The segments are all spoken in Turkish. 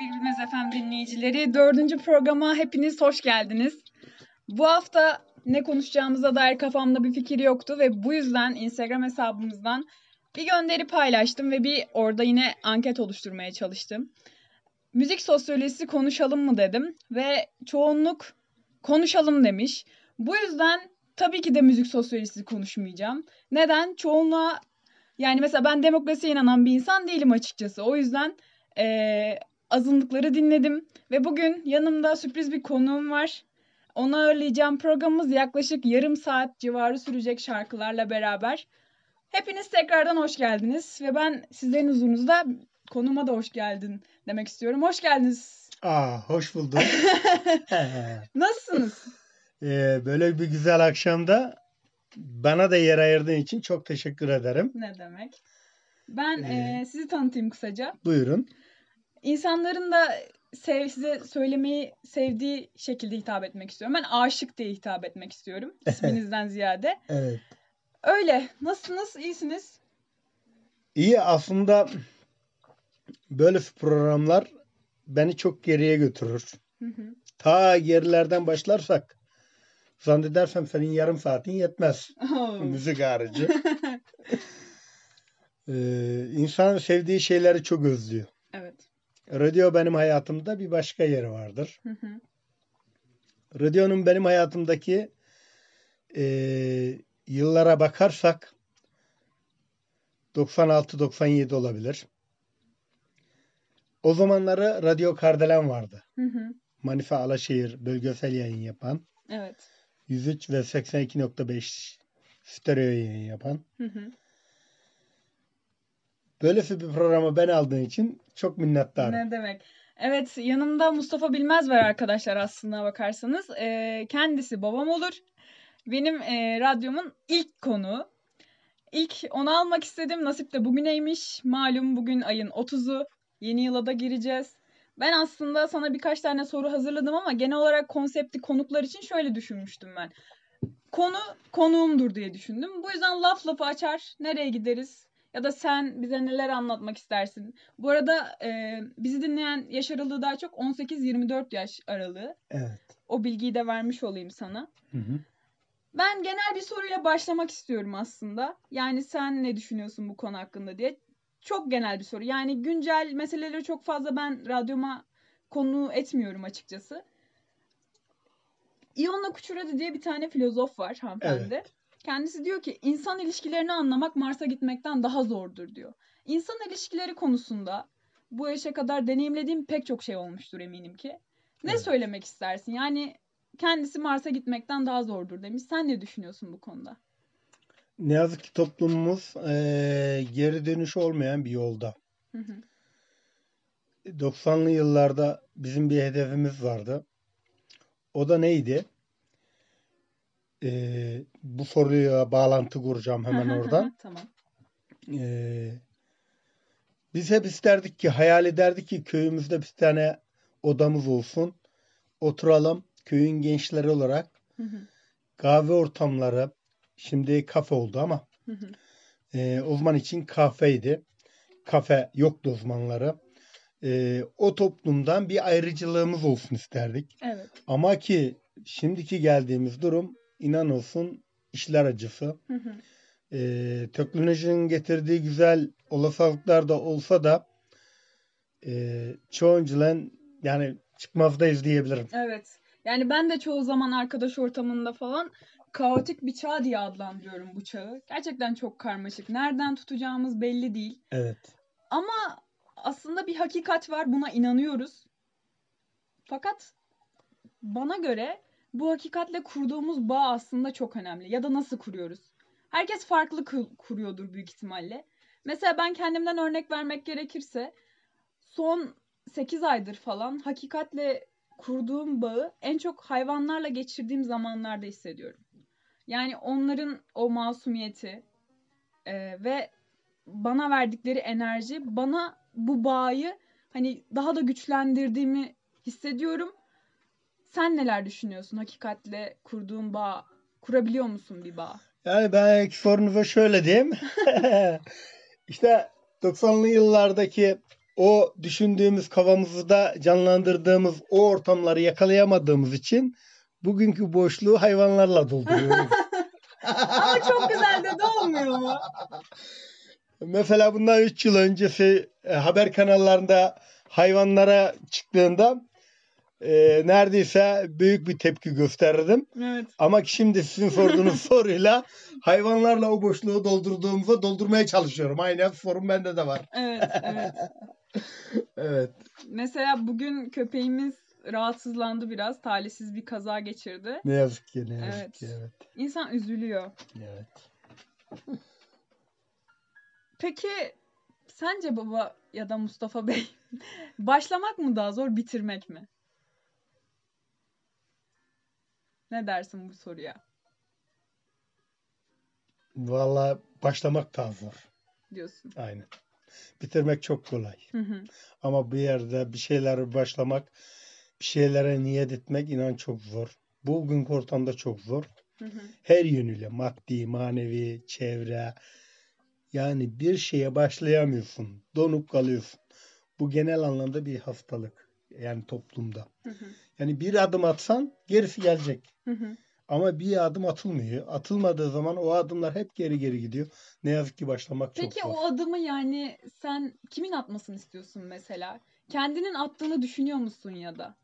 Bilmez Efem dinleyicileri. Dördüncü programa hepiniz hoş geldiniz. Bu hafta ne konuşacağımıza dair kafamda bir fikir yoktu ve bu yüzden Instagram hesabımızdan bir gönderi paylaştım ve bir orada yine anket oluşturmaya çalıştım. Müzik sosyolojisi konuşalım mı dedim ve çoğunluk konuşalım demiş. Bu yüzden tabii ki de müzik sosyolojisi konuşmayacağım. Neden? Çoğunluğa yani mesela ben demokrasiye inanan bir insan değilim açıkçası. O yüzden ee, azınlıkları dinledim ve bugün yanımda sürpriz bir konuğum var. Onu ağırlayacağım. Programımız yaklaşık yarım saat civarı sürecek şarkılarla beraber. Hepiniz tekrardan hoş geldiniz ve ben sizlerin huzurunuzda konuma da hoş geldin demek istiyorum. Hoş geldiniz. Aa, hoş bulduk. Nasılsınız? Ee, böyle bir güzel akşamda bana da yer ayırdığın için çok teşekkür ederim. Ne demek? Ben Ee, e, sizi tanıtayım kısaca. Buyurun. İnsanların da sev, size söylemeyi sevdiği şekilde hitap etmek istiyorum. Ben aşık diye hitap etmek istiyorum isminizden ziyade. Evet. Öyle. Nasılsınız? İyisiniz? İyi aslında böyle programlar beni çok geriye götürür. Hı hı. Ta gerilerden başlarsak zannedersem senin yarım saatin yetmez. Oo. Müzik harici. Ee, insan sevdiği şeyleri çok özlüyor. Radyo benim hayatımda bir başka yeri vardır. Hı hı. Radyonun benim hayatımdaki e, yıllara bakarsak 96-97 olabilir. O zamanları Radyo Kardelen vardı. Hı hı. Manife Alaşehir bölgesel yayın yapan. Evet. 103 ve 82.5 stereo yayın yapan. Hı hı. Böylesi bir programı ben aldığın için çok minnettarım. Ne demek? Evet, yanımda Mustafa Bilmez var arkadaşlar aslında bakarsanız. Ee, kendisi babam olur. Benim e, radyomun ilk konuğu. İlk onu almak istedim. Nasip de bugüneymiş. Malum bugün ayın 30'u. Yeni yıla da gireceğiz. Ben aslında sana birkaç tane soru hazırladım ama genel olarak konsepti konuklar için şöyle düşünmüştüm ben. Konu konuğumdur diye düşündüm. Bu yüzden laf lafı açar. Nereye gideriz? Ya da sen bize neler anlatmak istersin? Bu arada e, bizi dinleyen yaş aralığı daha çok 18-24 yaş aralığı. Evet. O bilgiyi de vermiş olayım sana. Hı hı. Ben genel bir soruyla başlamak istiyorum aslında. Yani sen ne düşünüyorsun bu konu hakkında diye. Çok genel bir soru. Yani güncel meseleleri çok fazla ben radyoma konu etmiyorum açıkçası. Ionna Kuchuradi diye bir tane filozof var hanımefendi. Evet. Kendisi diyor ki insan ilişkilerini anlamak Mars'a gitmekten daha zordur diyor. İnsan ilişkileri konusunda bu yaşa kadar deneyimlediğim pek çok şey olmuştur eminim ki. Ne Evet. söylemek istersin? Yani kendisi Mars'a gitmekten daha zordur demiş. Sen ne düşünüyorsun bu konuda? Ne yazık ki toplumumuz eee, geri dönüş olmayan bir yolda. Hı hı. 90'lı yıllarda bizim bir hedefimiz vardı. O da neydi? Eee, bu soruya bağlantı kuracağım hemen oradan. tamam. Eee, biz hep isterdik ki, hayal ederdik ki köyümüzde bir tane odamız olsun. Oturalım köyün gençleri olarak Hı hı. kahve ortamları, şimdi kafe oldu ama Hı hı. e, o zaman için kahveydi. Kafe yoktu o zamanları. E, o toplumdan bir ayrıcılığımız olsun isterdik. Evet. Ama ki şimdiki geldiğimiz durum inan olsun işler acısı. Hı hı. E, teknolojinin getirdiği güzel olasılıklar da olsa da e, çoğuncuların yani çıkmazdayız diyebilirim. Evet. Yani ben de çoğu zaman arkadaş ortamında falan kaotik bir çağ diye adlandırıyorum bu çağı. Gerçekten çok karmaşık. Nereden tutacağımız belli değil. Evet. Ama aslında bir hakikat var. Buna inanıyoruz. Fakat bana göre bu hakikatle kurduğumuz bağ aslında çok önemli. Ya da nasıl kuruyoruz? Herkes farklı kuruyordur büyük ihtimalle. Mesela ben kendimden örnek vermek gerekirse son 8 aydır falan hakikatle kurduğum bağı en çok hayvanlarla geçirdiğim zamanlarda hissediyorum. Yani onların o masumiyeti e, ve bana verdikleri enerji bana bu bağı hani daha da güçlendirdiğimi hissediyorum. Sen neler düşünüyorsun hakikatle kurduğun bağ? Kurabiliyor musun bir bağ? Yani ben sorunuza şöyle diyeyim. işte 90'lı yıllardaki o düşündüğümüz kafamızda canlandırdığımız o ortamları yakalayamadığımız için bugünkü boşluğu hayvanlarla dolduruyoruz. Ama çok güzel de olmuyor mu? Mesela bundan 3 yıl öncesi e, haber kanallarında hayvanlara çıktığında e, neredeyse büyük bir tepki gösterirdim. Evet. Ama şimdi sizin sorduğunuz soruyla hayvanlarla o boşluğu doldurduğumuza doldurmaya çalışıyorum. Aynı sorun bende de var. Evet, evet. Evet. Mesela bugün köpeğimiz rahatsızlandı biraz. Talihsiz bir kaza geçirdi. Ne yazık ki ne yazık Evet. ki evet. İnsan üzülüyor. Evet. Peki sence baba ya da Mustafa Bey başlamak mı daha zor, bitirmek mi? Ne dersin bu soruya? Vallahi başlamak daha zor. Diyorsun. Aynen. Bitirmek çok kolay. Hı hı. Ama bir yerde bir şeyleri başlamak, bir şeylere niyet etmek inan çok zor. Bugünkü ortamda çok zor. Hı hı. Her yönüyle maddi, manevi, çevre. Yani bir şeye başlayamıyorsun. Donup kalıyorsun. Bu genel anlamda bir hastalık. Yani toplumda. Hı hı. Yani bir adım atsan gerisi gelecek. Hı hı. Ama bir adım atılmıyor. Atılmadığı zaman o adımlar hep geri geri gidiyor. Ne yazık ki başlamak çok Peki zor. o adımı yani sen kimin atmasını istiyorsun mesela? Kendinin attığını düşünüyor musun ya da?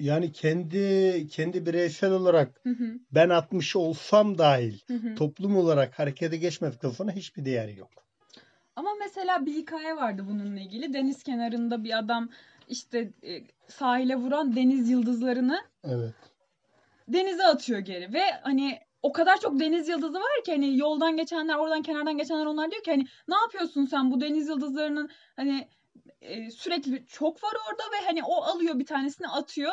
Yani kendi kendi bireysel olarak Hı hı. ben atmış olsam dahil Hı hı. toplum olarak harekete geçmedikten sonra hiçbir değeri yok. Ama mesela bir hikaye vardı bununla ilgili. Deniz kenarında bir adam işte e, sahile vuran deniz yıldızlarını Evet. denize atıyor geri ve hani o kadar çok deniz yıldızı var ki hani yoldan geçenler oradan kenardan geçenler onlar diyor ki hani ne yapıyorsun sen bu deniz yıldızlarının hani e, sürekli çok var orada ve hani o alıyor bir tanesini atıyor.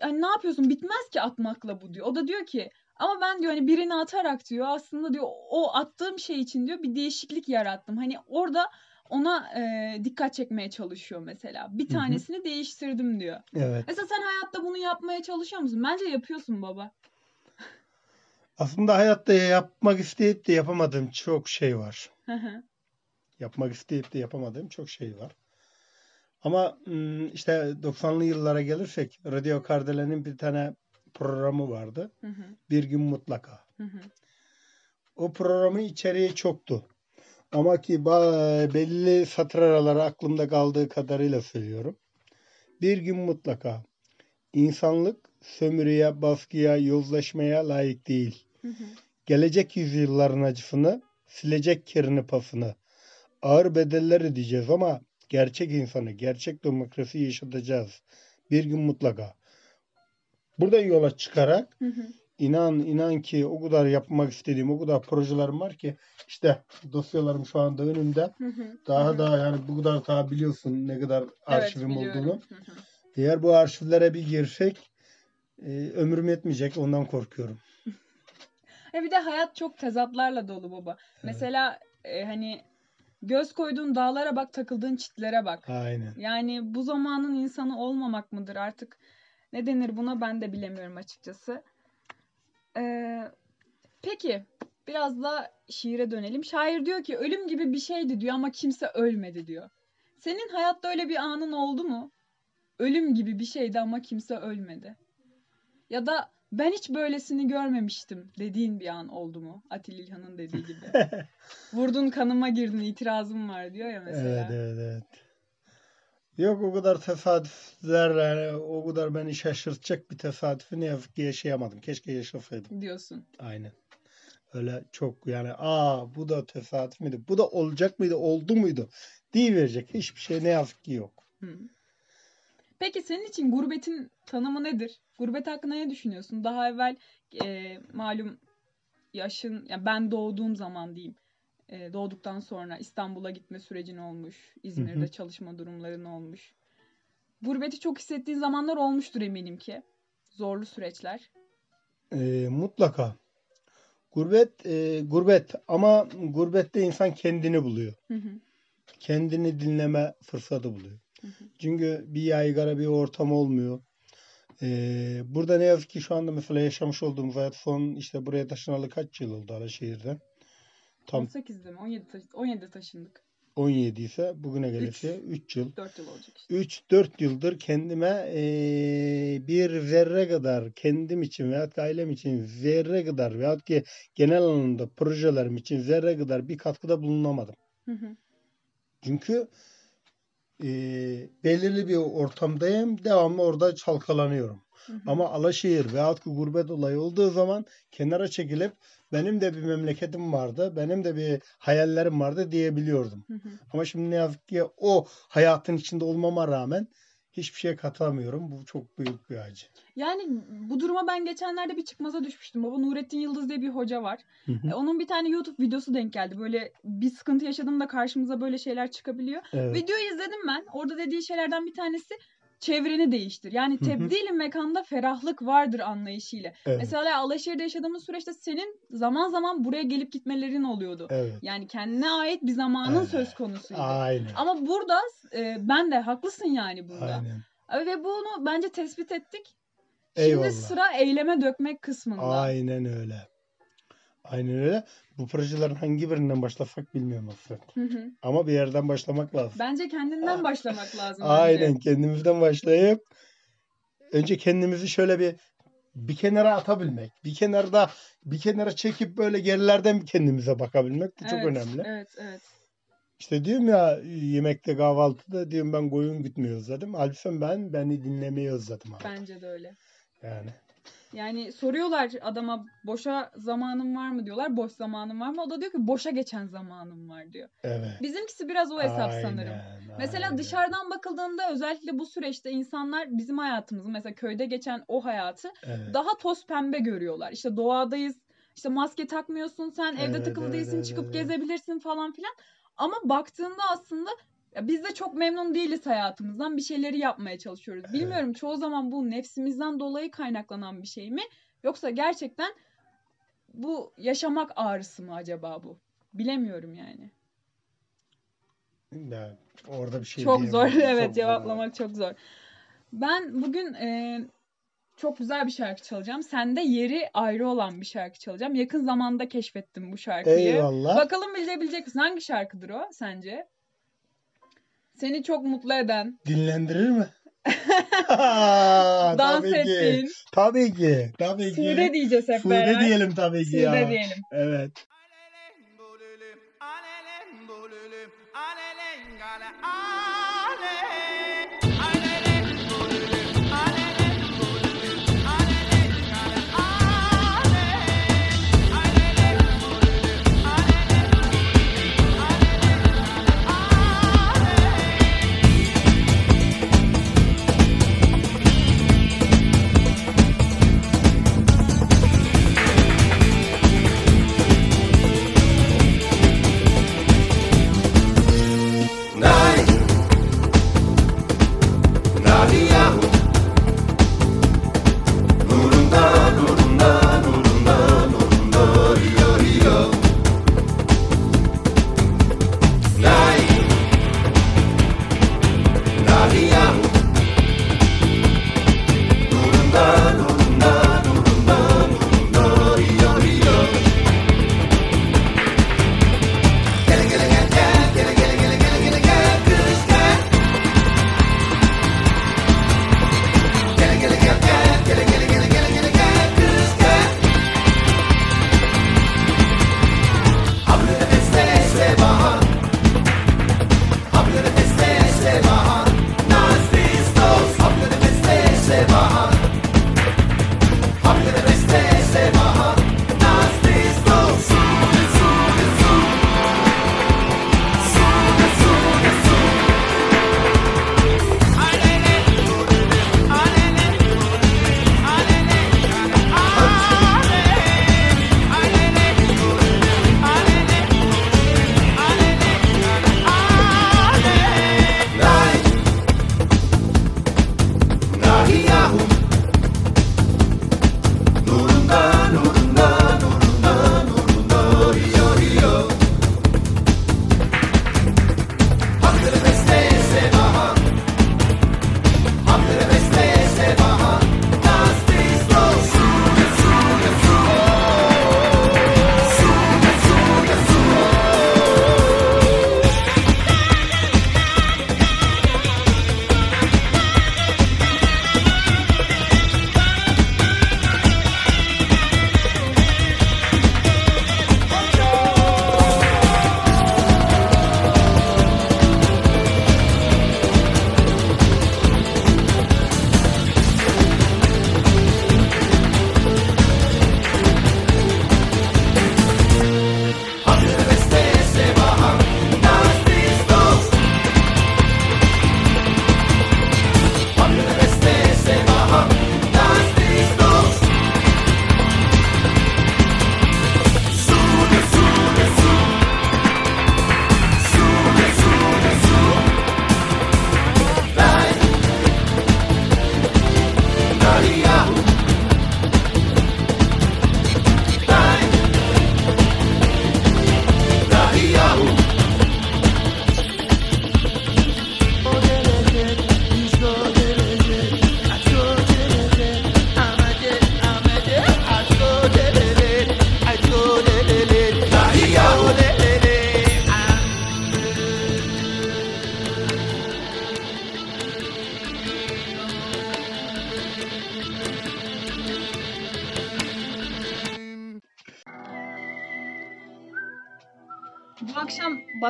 Hani ne yapıyorsun bitmez ki atmakla bu diyor. O da diyor ki ama ben diyor hani birini atarak diyor aslında diyor o attığım şey için diyor bir değişiklik yarattım. Hani orada ona e, dikkat çekmeye çalışıyor mesela. Bir tanesini değiştirdim diyor. Evet. Mesela sen hayatta bunu yapmaya çalışıyor musun? Bence yapıyorsun baba. Aslında hayatta yapmak isteyip de yapamadığım çok şey var. Yapmak isteyip de yapamadığım çok şey var. Ama işte 90'lı yıllara gelirsek Radio Kardele'nin bir tane programı vardı. Hı hı. Bir gün mutlaka. Hı hı. O programın içeriği çoktu. Ama ki belli satır araları aklımda kaldığı kadarıyla söylüyorum. Bir gün mutlaka insanlık sömürüye, baskıya, yozlaşmaya layık değil. Hı hı. Gelecek yüzyılların acısını, silecek kirini pasını, ağır bedeller ödeyeceğiz ama gerçek insanı, gerçek demokrasiyi yaşatacağız. Bir gün mutlaka. Buradan yola çıkarak Hı hı. İnan inan ki o kadar yapmak istediğim, o kadar projelerim var ki işte dosyalarım şu anda önümde. Hı hı. Daha da yani bu kadar daha biliyorsun ne kadar arşivim biliyorum. olduğunu. Hı. Eğer bu arşivlere bir girsek e, ömrüm yetmeyecek ondan korkuyorum. E bir de hayat çok tezatlarla dolu baba. Mesela e, hani göz koyduğun dağlara bak, takıldığın çitlere bak. Aynen. Yani bu zamanın insanı olmamak mıdır artık? Ne denir buna ben de bilemiyorum açıkçası. Ee, peki biraz da şiire dönelim. Şair diyor ki ölüm gibi bir şeydi diyor ama kimse ölmedi diyor. Senin hayatta öyle bir anın oldu mu? Ölüm gibi bir şeydi ama kimse ölmedi. Ya da ben hiç böylesini görmemiştim dediğin bir an oldu mu? Atil İlhan'ın dediği gibi. Vurdun kanıma girdin itirazım var diyor ya mesela. Evet evet evet. Yok o kadar tesadüfler yani o kadar beni şaşırtacak bir tesadüfü ne yazık ki yaşayamadım. Keşke yaşasaydım. Diyorsun. Aynen. Öyle çok yani aa bu da tesadüf müydü? Bu da olacak mıydı? Oldu muydu? Diye verecek hiçbir şey ne yazık ki yok. Hı. Peki senin için gurbetin tanımı nedir? Gurbet hakkında ne düşünüyorsun? Daha evvel e, malum yaşın, ya ben doğduğum zaman diyeyim, e, doğduktan sonra İstanbul'a gitme sürecin olmuş, İzmir'de Hı hı. çalışma durumların olmuş. Gurbeti çok hissettiğin zamanlar olmuştur eminim ki. Zorlu süreçler. Ee, mutlaka. Gurbet e, gurbet ama gurbette insan kendini buluyor. Hı hı. Kendini dinleme fırsatı buluyor. Hı hı. Çünkü bir yaygara bir ortam olmuyor. Ee, burada ne yazık ki şu anda mesela yaşamış olduğumuz hayat son işte buraya taşınalı kaç yıl oldu Alaşehir'den? Tam 18'de mi? 17 taş- 17'de taşındık. 17 ise bugüne gelirse 3 yıl. 4 yıl olacak işte. 3-4 yıldır kendime eee, bir zerre kadar kendim için veyahut ki ailem için zerre kadar veyahut ki genel anlamda projelerim için zerre kadar bir katkıda bulunamadım. Hı hı. Çünkü eee, belirli bir ortamdayım. Devamlı orada çalkalanıyorum. Hı hı. Ama Alaşehir veyahut ki gurbet olayı olduğu zaman kenara çekilip benim de bir memleketim vardı, benim de bir hayallerim vardı diyebiliyordum. Hı hı. Ama şimdi ne yazık ki o hayatın içinde olmama rağmen hiçbir şeye katılamıyorum. Bu çok büyük bir acı. Yani bu duruma ben geçenlerde bir çıkmaza düşmüştüm. Baba Nurettin Yıldız diye bir hoca var. Hı hı. E, Onun bir tane YouTube videosu denk geldi. Böyle bir sıkıntı yaşadığımda karşımıza böyle şeyler çıkabiliyor. Evet. Videoyu izledim ben. Orada dediği şeylerden bir tanesi çevreni değiştir. Yani tebdil mekanda ferahlık vardır anlayışıyla. Evet. Mesela Alaşehir'de yaşadığımız süreçte senin zaman zaman buraya gelip gitmelerin oluyordu. Evet. Yani kendine ait bir zamanın Evet. söz konusuydu. Aynen. Ama burada e, ben de haklısın yani bunda. Aynen. Ve bunu bence tespit ettik. Eyvallah. Şimdi sıra eyleme dökmek kısmında. Aynen öyle. Aynen öyle. Bu projelerin hangi birinden başlasak bilmiyorum aslında. Hı hı. Ama bir yerden başlamak lazım. Bence kendinden başlamak lazım. Aynen bence. kendimizden başlayıp önce kendimizi şöyle bir bir kenara atabilmek. Bir kenarda bir kenara çekip böyle gerilerden kendimize bakabilmek. Bu çok Evet, önemli. Evet, evet. İşte diyorum ya yemekte kahvaltıda diyorum ben koyun gütmeyi özledim. Halbuki ben beni dinlemeyi özledim abi. Bence de öyle. Yani. Yani soruyorlar adama boşa zamanın var mı diyorlar. Boş zamanın var mı? O da diyor ki boşa geçen zamanım var diyor. Evet. Bizimkisi biraz o hesap Aynen, sanırım. Mesela aynen. dışarıdan bakıldığında özellikle bu süreçte insanlar bizim hayatımızı mesela köyde geçen o hayatı Evet. daha toz pembe görüyorlar. İşte doğadayız. İşte maske takmıyorsun sen evde Evet, tıkılı evet, değilsin evet, çıkıp evet. gezebilirsin falan filan. Ama baktığında aslında ya biz de çok memnun değiliz hayatımızdan. Bir şeyleri yapmaya çalışıyoruz. Evet. Bilmiyorum çoğu zaman bu nefsimizden dolayı kaynaklanan bir şey mi? Yoksa gerçekten bu yaşamak ağrısı mı acaba bu? Bilemiyorum yani. Ya, orada bir şey çok zor evet Çok cevaplamak çok zor. Ben bugün e, çok güzel bir şarkı çalacağım. Sende yeri ayrı olan bir şarkı çalacağım. Yakın zamanda keşfettim bu şarkıyı. Eyvallah. Bakalım bilebilecek misin? Hangi şarkıdır o sence? Seni çok mutlu eden, Dinlendirir mi? dans tabii ki. ettiğin, Tabii ki. Tabii ki. Sude diyeceğiz hep Sude beraber. diyelim tabii ki Sude ya. diyelim. Evet.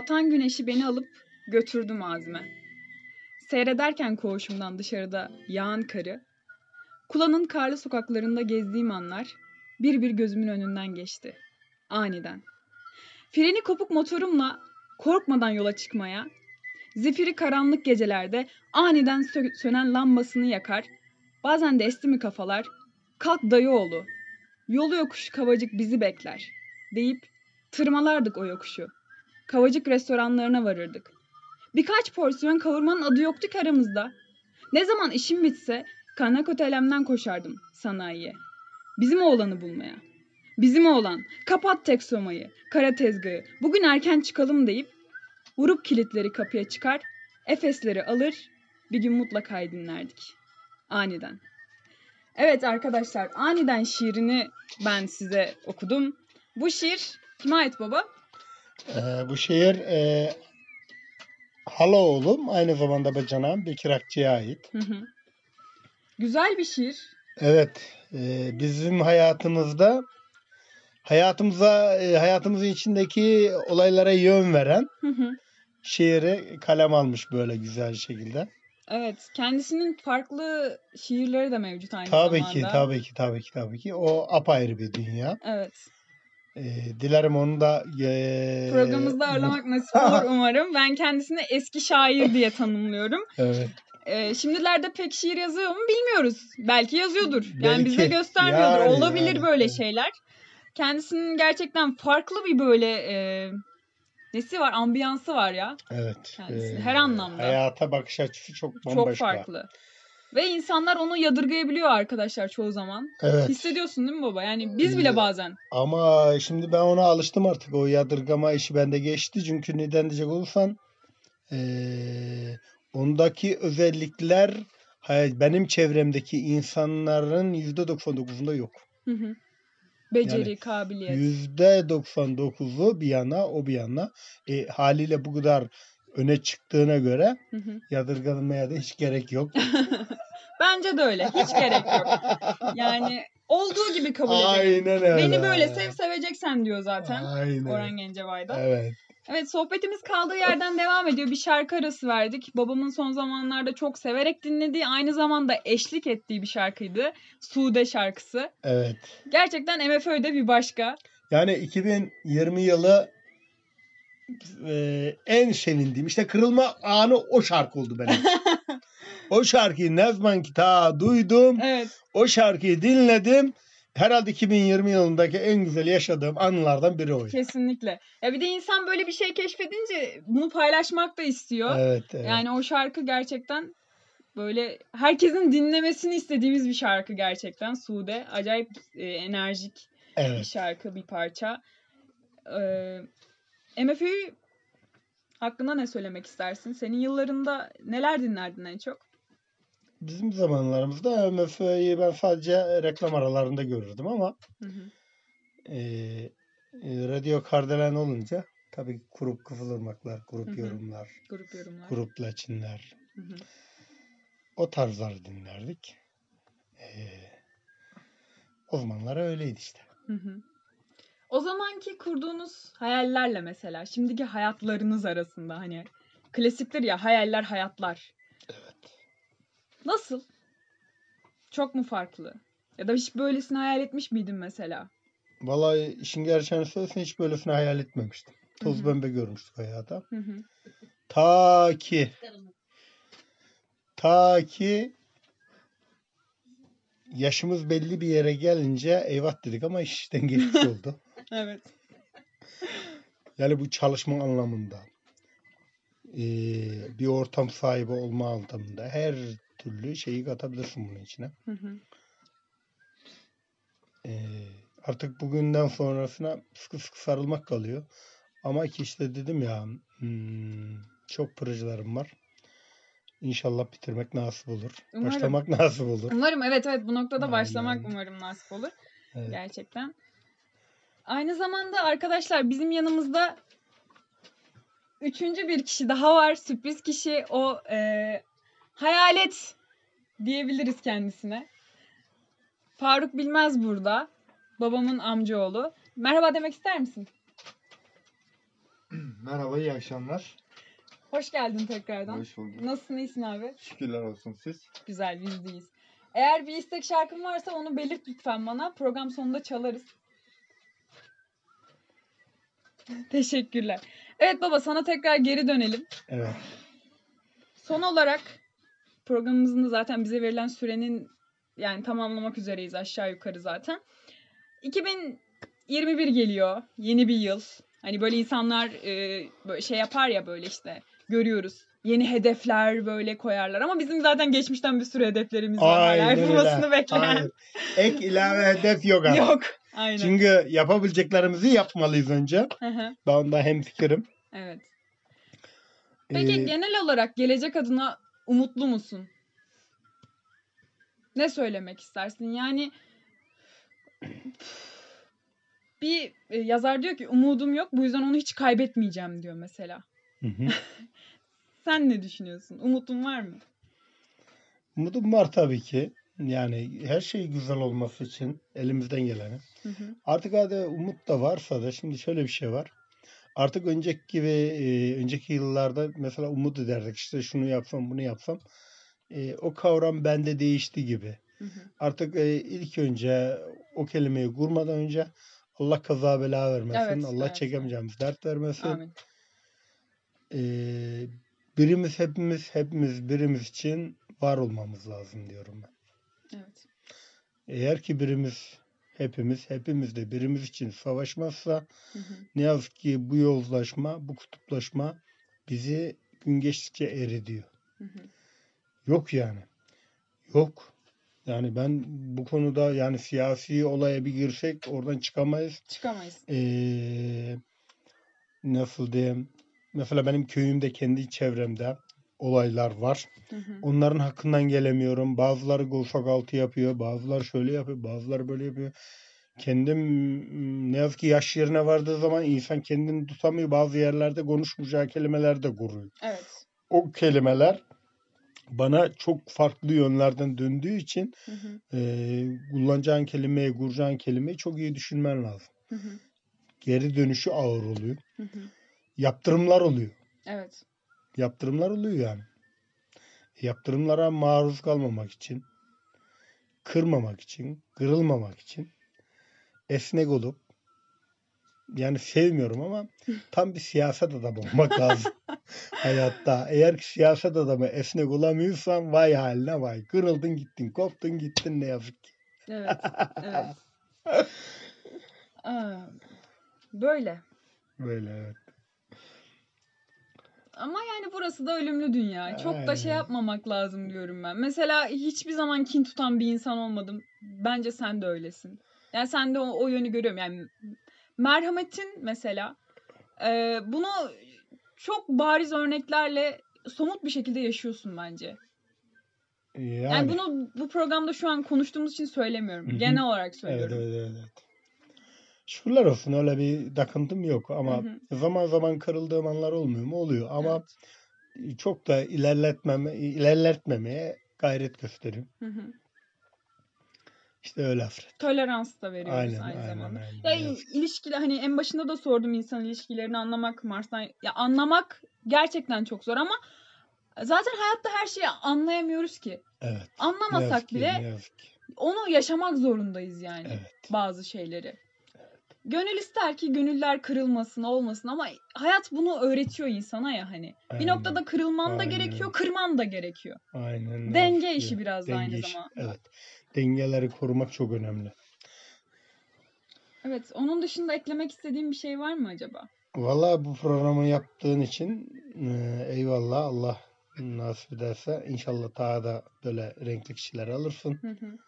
Batan güneşi beni alıp götürdü mazime. Seyrederken koğuşumdan dışarıda yağan karı, Kula'nın karlı sokaklarında gezdiğim anlar bir bir gözümün önünden geçti. Aniden. Freni kopuk motorumla korkmadan yola çıkmaya, zifiri karanlık gecelerde aniden sö- sönen lambasını yakar, bazen de esti mi kafalar, kalk dayıoğlu, yolu yokuş kavacık bizi bekler deyip tırmalardık o yokuşu. Kavacık restoranlarına varırdık. Birkaç porsiyon kavurmanın adı yoktu ki aramızda. Ne zaman işim bitse kaynak otelemden koşardım sanayiye. Bizim oğlanı bulmaya. Bizim oğlan, kapat tek kara tezgahı, bugün erken çıkalım deyip vurup kilitleri kapıya çıkar, Efesleri alır, bir gün mutlaka dinlerdik. Aniden. Evet arkadaşlar, aniden şiirini ben size okudum. Bu şiir kime ait baba? Ee, bu şehir e, Halaoğlum aynı zamanda bacanağım Bekir Akçı'ya ait. Hı hı. Güzel bir şiir. Evet, e, bizim hayatımızda hayatımıza e, hayatımızın içindeki olaylara yön veren Hı hı. şiiri kalem almış böyle güzel şekilde. Evet, kendisinin farklı şiirleri de mevcut aynı Tabii zamanda. ki, tabii ki, tabii ki, tabii ki. O apayrı bir dünya. Evet. E, dilerim onu da e, Programımızda ağırlamak nasip olur umarım. Ben kendisini eski şair diye tanımlıyorum. Evet. Ee, şimdilerde pek şiir yazıyor mu bilmiyoruz. Belki yazıyordur. Yani Belki. bize göstermiyordur. Yani, Olabilir yani. böyle şeyler. Kendisinin gerçekten farklı bir böyle e, nesi var? Ambiyansı var ya. Evet. Kendisi, e, her anlamda. Hayata bakış açısı çok Çok bambaşka. farklı. Ve insanlar onu yadırgayabiliyor arkadaşlar çoğu zaman. Evet. Hissediyorsun değil mi baba? Yani biz bile Ee, bazen. Ama şimdi ben ona alıştım artık. O yadırgama işi bende geçti. Çünkü neden diyecek olursan eee, ondaki özellikler hay- benim çevremdeki insanların %99'unda yok. Hı hı. Beceri, Yani kabiliyet. %99'u bir yana o bir yana. E, haliyle bu kadar öne çıktığına göre Hı hı. yadırganmaya da hiç gerek yok. Bence de öyle. Hiç gerek yok. Yani olduğu gibi kabul edelim. Aynen öyle. Beni böyle sev seveceksen diyor zaten. Aynen. Orhan Gencebay'da. Evet. Evet sohbetimiz kaldığı yerden devam ediyor. Bir şarkı arası verdik. Babamın son zamanlarda çok severek dinlediği, aynı zamanda eşlik ettiği bir şarkıydı. Sude şarkısı. Evet. Gerçekten MFÖ'de bir başka. Yani 2020 yılı e, en sevindiğim işte kırılma anı o şarkı oldu benim. o şarkıyı ne zaman ki ta duydum, Evet. o şarkıyı dinledim. Herhalde 2020 yılındaki en güzel yaşadığım anılardan biri oydu. Kesinlikle. Ya bir de insan böyle bir şey keşfedince bunu paylaşmak da istiyor. Evet, evet. Yani o şarkı gerçekten böyle herkesin dinlemesini istediğimiz bir şarkı gerçekten. Sude acayip e, enerjik bir evet. şarkı, bir parça. Ee, MFÖ'yü hakkında ne söylemek istersin? Senin yıllarında neler dinlerdin en çok? Bizim zamanlarımızda MFÖ'yü ben sadece reklam aralarında görürdüm ama Hı hı. e, e, Radyo Kardelen olunca tabii grup kıvılırmaklar, grup Hı hı. yorumlar, Grup yorumlar. grup laçinler, Hı hı. o tarzları dinlerdik. E, o zamanlar öyleydi işte. Hı hı. O zamanki kurduğunuz hayallerle mesela şimdiki hayatlarınız arasında hani klasiktir ya hayaller hayatlar. Evet. Nasıl? Çok mu farklı? Ya da hiç böylesini hayal etmiş miydin mesela? Vallahi işin gerçeğini söylesen hiç böylesini hayal etmemiştim. Toz Hı hı. pembe görmüştük hayata. Hı hı. Ta ki ta ki yaşımız belli bir yere gelince eyvah dedik ama iş işten geçmiş oldu. Evet. Yani bu çalışma anlamında eee, bir ortam sahibi olma anlamında her türlü şeyi katabilirsin bunun içine. Hı hı. Eee, artık bugünden sonrasına sıkı sıkı sarılmak kalıyor. Ama ki işte dedim ya hmm, çok projelerim var. İnşallah bitirmek nasip olur. Umarım. Başlamak nasip olur. Umarım evet evet bu noktada Aynen. başlamak umarım nasip olur. Evet. Gerçekten. Aynı zamanda arkadaşlar bizim yanımızda üçüncü bir kişi daha var. Sürpriz kişi o e, hayalet diyebiliriz kendisine. Faruk Bilmez burada. Babamın amcaoğlu. Merhaba demek ister misin? Merhaba, iyi akşamlar. Hoş geldin tekrardan. Hoş bulduk. Nasılsın, iyisin abi? Şükürler olsun siz. Güzel, biz deyiz. Eğer bir istek şarkın varsa onu belirt lütfen bana. Program sonunda çalarız. Teşekkürler. Evet baba sana tekrar geri dönelim. Evet. Son olarak programımızın da zaten bize verilen sürenin yani tamamlamak üzereyiz aşağı yukarı zaten. 2021 geliyor. Yeni bir yıl. Hani böyle insanlar e, böyle şey yapar ya böyle işte görüyoruz. Yeni hedefler böyle koyarlar ama bizim zaten geçmişten bir sürü hedeflerimiz var. Aynen öyle. bekleyen. Hayır. Ek ilave hedef yok abi. Yok. Aynen. Çünkü yapabileceklerimizi yapmalıyız önce. Ben onda hemfikirim. evet. Peki Ee, genel olarak gelecek adına umutlu musun? Ne söylemek istersin? Yani bir e, yazar diyor ki umudum yok bu yüzden onu hiç kaybetmeyeceğim diyor mesela. hı hı. Sen ne düşünüyorsun? Umutun var mı? Umudum var tabii ki. Yani her şey güzel olması için elimizden geleni. Hı hı. Artık hadi umut da varsa da şimdi şöyle bir şey var. Artık önceki gibi e, önceki yıllarda mesela umut ederdik işte şunu yapsam bunu yapsam. E, o kavram bende değişti gibi. Hı hı. Artık e, ilk önce o kelimeyi kurmadan önce Allah kaza bela vermesin. Evet, Allah evet, çekemeyeceğimiz dert vermesin. Amin. E, birimiz hepimiz hepimiz birimiz için var olmamız lazım diyorum ben. Evet. Eğer ki birimiz hepimiz hepimiz de birimiz için savaşmazsa Hı hı. ne yazık ki bu yozlaşma, bu kutuplaşma bizi gün geçtikçe eridiyor. Hı hı. Yok yani. Yok. Yani ben bu konuda yani siyasi olaya bir girsek oradan çıkamayız. Çıkamayız. Ee, nasıl diyeyim? Mesela benim köyümde kendi çevremde olaylar var. Hı hı. Onların hakkından gelemiyorum. Bazıları gofak altı yapıyor. Bazıları şöyle yapıyor. Bazıları böyle yapıyor. Kendim ne yazık ki yaş yerine vardığı zaman insan kendini tutamıyor. Bazı yerlerde konuşmayacağı kelimeler de kuruyor. Evet. O kelimeler bana çok farklı yönlerden döndüğü için Hı hı. eee kullanacağın kelimeyi, kuracağın kelimeyi çok iyi düşünmen lazım. Hı hı. Geri dönüşü ağır oluyor. Hı hı. Yaptırımlar oluyor. Evet. Yaptırımlar oluyor yani. Yaptırımlara maruz kalmamak için, kırmamak için, kırılmamak için esnek olup yani sevmiyorum ama tam bir siyaset adamı olmak lazım hayatta. Eğer ki siyaset adamı esnek olamıyorsan vay haline vay. Kırıldın gittin, koptun gittin ne yazık ki. Evet. Evet. Aa, böyle. Böyle evet. Ama yani burası da ölümlü dünya. Çok da şey yapmamak lazım diyorum ben. Mesela hiçbir zaman kin tutan bir insan olmadım. Bence sen de öylesin. Yani sen de o, o yönü görüyorum. Yani merhametin mesela e, bunu çok bariz örneklerle somut bir şekilde yaşıyorsun bence. Yani, Yani, bunu bu programda şu an konuştuğumuz için söylemiyorum. Hı hı. Genel olarak söylüyorum. evet, evet, evet. Şükürler olsun öyle bir takıntım yok ama Hı zaman zaman kırıldığım anlar olmuyor mu? Oluyor ama Evet. çok da ilerletmeme, ilerletmemeye gayret gösteriyorum. Hı hı. İşte öyle Afret. Tolerans da veriyoruz Aynen, aynı aynen, zamanda. aynen. Ya ilişkiler hani en başında da sordum insan ilişkilerini anlamak Mars'tan. Ya anlamak gerçekten çok zor ama zaten hayatta her şeyi anlayamıyoruz ki. Evet. Ne yazık Anlamasak bile ne yazık ki. onu yaşamak zorundayız yani Evet. bazı şeyleri. Gönül ister ki gönüller kırılmasın, olmasın ama hayat bunu öğretiyor insana ya hani. Bir Aynen. noktada kırılman da Aynen. gerekiyor, kırman da gerekiyor. Aynen. ne Denge işi biraz da aynı Denge işi, zamanda. Evet. Dengeleri korumak çok önemli. Evet, onun dışında eklemek istediğim bir şey var mı acaba? Vallahi bu programı yaptığın için e, eyvallah. Allah nasip ederse inşallah daha da böyle renkli kişiler alırsın. Hı hı.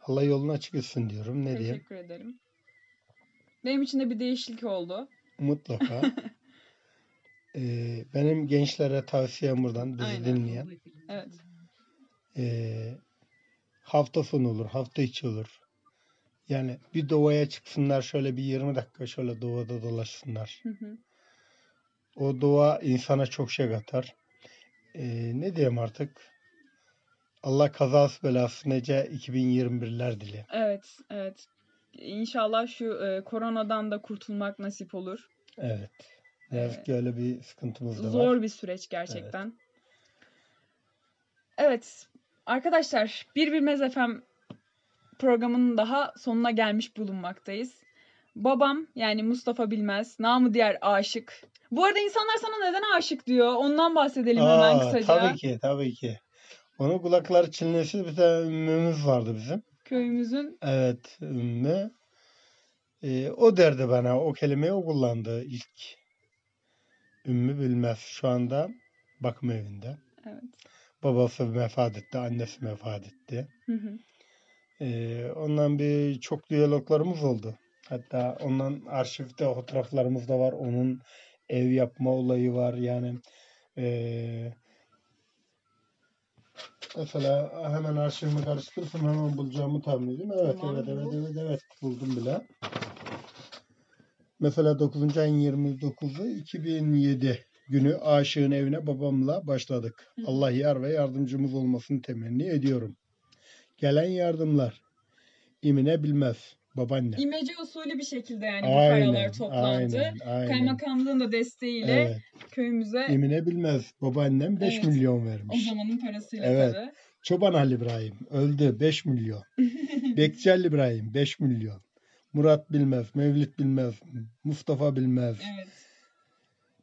Allah yolunu açık etsin diyorum. Ne diyeyim? Teşekkür ederim. Benim için de bir değişiklik oldu. Mutlaka. Ee, benim gençlere tavsiyem buradan bizi Aynen. dinleyen. Evet. ee, hafta sonu olur, hafta içi olur. Yani bir doğaya çıksınlar şöyle bir 20 dakika şöyle doğada dolaşsınlar. Hı hı. O doğa insana çok şey katar. Ee, ne diyeyim artık? Allah kazası belası nece 2021'ler dile. Evet, evet. İnşallah şu e, koronadan da kurtulmak nasip olur. Evet. Ne yazık ki öyle bir sıkıntımız da Zor var. bir süreç gerçekten. Evet. Arkadaşlar Bir Bilmez FM programının daha sonuna gelmiş bulunmaktayız. Babam yani Mustafa Bilmez, namı diğer aşık. Bu arada insanlar sana neden aşık diyor? Ondan bahsedelim hemen Aa, kısaca. tabii ki, tabii ki. Onun kulakları çınlıyorsa bir tane ümmümüz vardı bizim. Köyümüzün Evet, ümmü. Ee, o derdi bana, o kelimeyi o kullandı ilk. Ümmü bilmez. Şu anda bakım evinde. evet. Babası vefat etti, annesi vefat etti. Hı hı. Ee, ondan bir çok diyaloglarımız oldu. Hatta ondan arşivde fotoğraflarımız da var. Onun ev yapma olayı var. Yani ee, mesela hemen arşivimi karıştırırsam hemen bulacağımı tahmin ediyorum. Evet, Tamam, evet, evet, evet, evet. Buldum bile. Mesela 9. ayın 29'u 2007 günü aşığın evine babamla başladık. Hı. Allah yar ve yardımcımız olmasını temenni ediyorum. Gelen yardımlar. İmine bilmez. Babaanne. İmece usulü bir şekilde yani bu Aynen, paralar toplandı. aynen, aynen. Kaymakamlığın da desteğiyle Evet. köyümüze İmine bilmez. Babaannem 5 Evet. milyon o vermiş. zamanın parasıyla Evet. tabii. Çoban Ali İbrahim öldü 5 milyon. Bekçi Ali İbrahim 5 milyon. Murat bilmez, Mevlüt bilmez, Mustafa bilmez, Evet.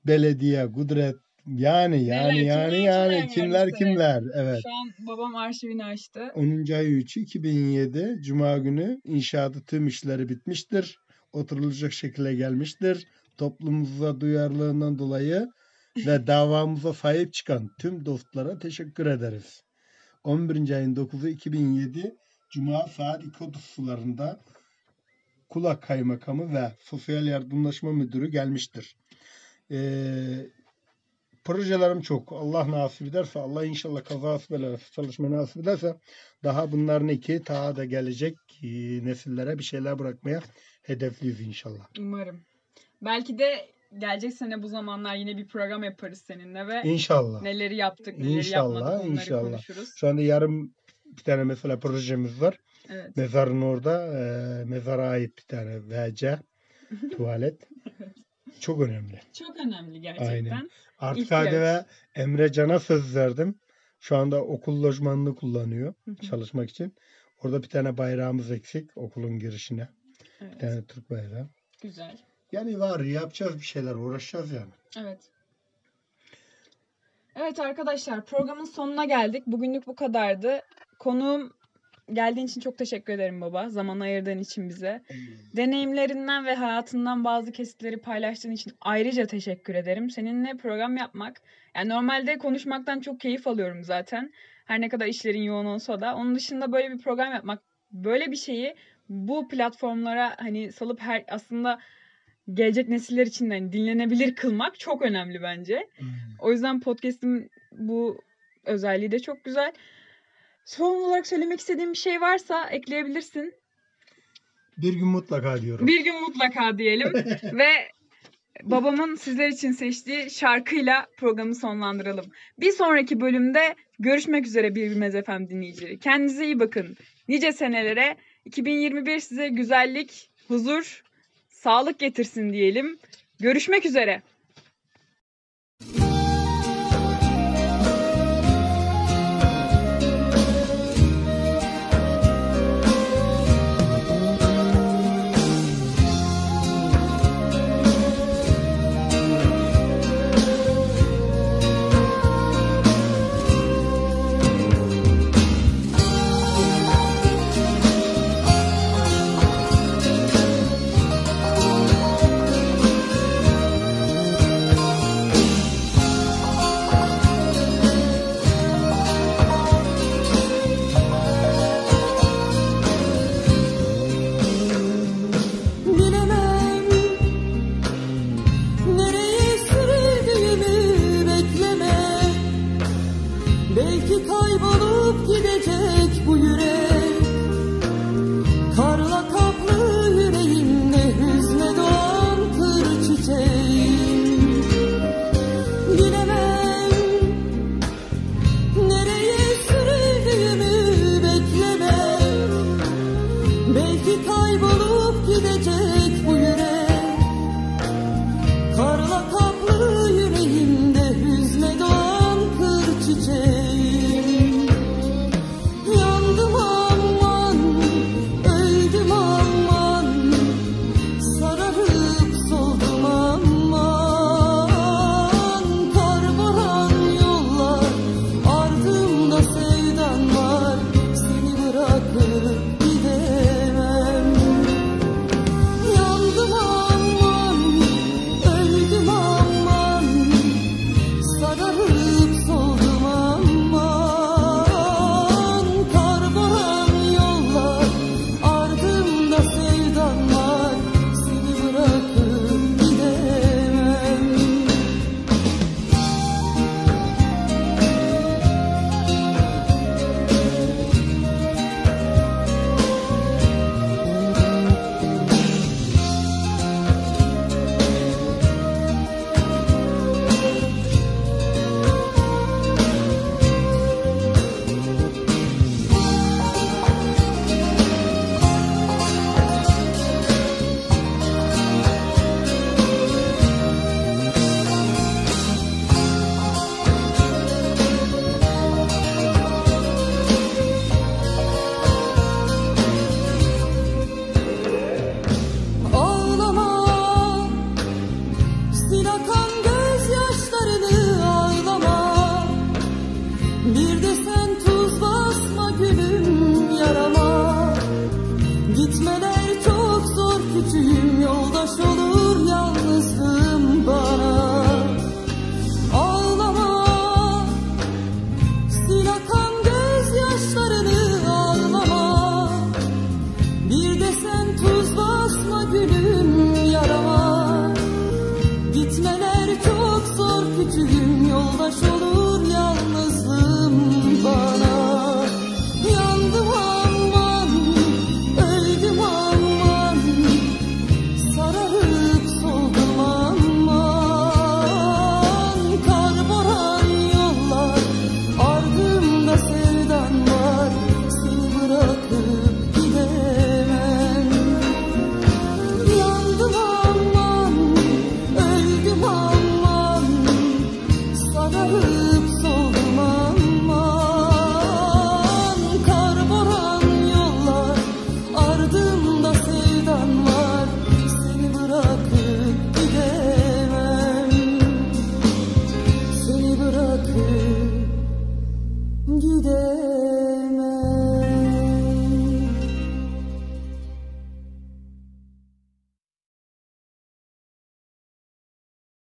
belediye, Kudret yani yani Neler, yani kimler, yani kimler kimler evet. Şu an babam arşivini açtı. 10. ay 3 2007 Cuma günü inşaatı tüm işleri bitmiştir. Oturulacak şekilde gelmiştir. Toplumumuza duyarlılığından dolayı ve davamıza sahip çıkan tüm dostlara teşekkür ederiz. 11. ayın 9'u 2007 Cuma saat 2.30 sularında Kulak Kaymakamı ve Sosyal Yardımlaşma Müdürü gelmiştir. Ee, projelerim çok. Allah nasip ederse, Allah inşallah kazası belası çalışma nasip ederse daha bunların iki daha da gelecek e, nesillere bir şeyler bırakmaya hedefliyiz inşallah. Umarım. Belki de gelecek sene bu zamanlar yine bir program yaparız seninle ve İnşallah. neleri yaptık, neleri İnşallah, yapmadık onları inşallah. konuşuruz. Şu anda yarın bir tane mesela projemiz var. Evet. Mezarın orada e, mezara ait bir tane WC tuvalet. Çok önemli. Çok önemli gerçekten. Aynen. Artık İhtiyaç. hadi ve Emre Can'a söz verdim. Şu anda okul lojmanını kullanıyor Hı hı. çalışmak için. Orada bir tane bayrağımız eksik okulun girişine. Bir Evet. tane Türk bayrağı. Güzel. Yani var yapacağız bir şeyler uğraşacağız yani. Evet. Evet arkadaşlar programın sonuna geldik. Bugünlük bu kadardı. Konuğum geldiğin için çok teşekkür ederim baba. Zaman ayırdığın için bize. Deneyimlerinden ve hayatından bazı kesitleri paylaştığın için ayrıca teşekkür ederim. Seninle program yapmak, yani normalde konuşmaktan çok keyif alıyorum zaten. Her ne kadar işlerin yoğun olsa da. Onun dışında böyle bir program yapmak, böyle bir şeyi bu platformlara hani salıp her aslında gelecek nesiller için de hani dinlenebilir kılmak çok önemli bence. O yüzden podcast'in bu özelliği de çok güzel. Son olarak söylemek istediğin bir şey varsa ekleyebilirsin. Bir gün mutlaka diyorum. Bir gün mutlaka diyelim ve babamın sizler için seçtiği şarkıyla programı sonlandıralım. Bir sonraki bölümde görüşmek üzere bir Bilmez FM dinleyicileri. Kendinize iyi bakın. Nice senelere 2021 size güzellik, huzur, sağlık getirsin diyelim. Görüşmek üzere.